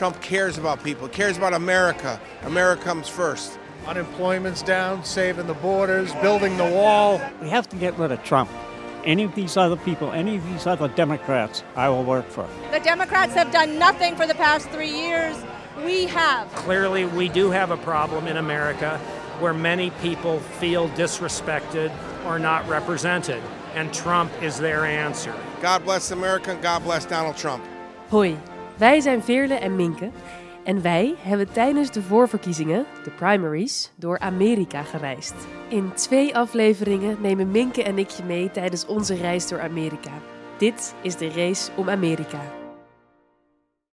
Trump cares about people, cares about America. America comes first. Unemployment's down, saving the borders, building the wall. We have to get rid of Trump. Any of these other people, any of these other Democrats, I will work for. The Democrats have done nothing for the past three years. We have. Clearly, we do have a problem in America where many people feel disrespected or not represented, and Trump is their answer. God bless America and God bless Donald Trump. Hoi, wij zijn Veerle en Minke. En wij hebben tijdens de voorverkiezingen, de primaries, door Amerika gereisd. In twee afleveringen nemen Minke en ik je mee tijdens onze reis door Amerika. Dit is de race om Amerika.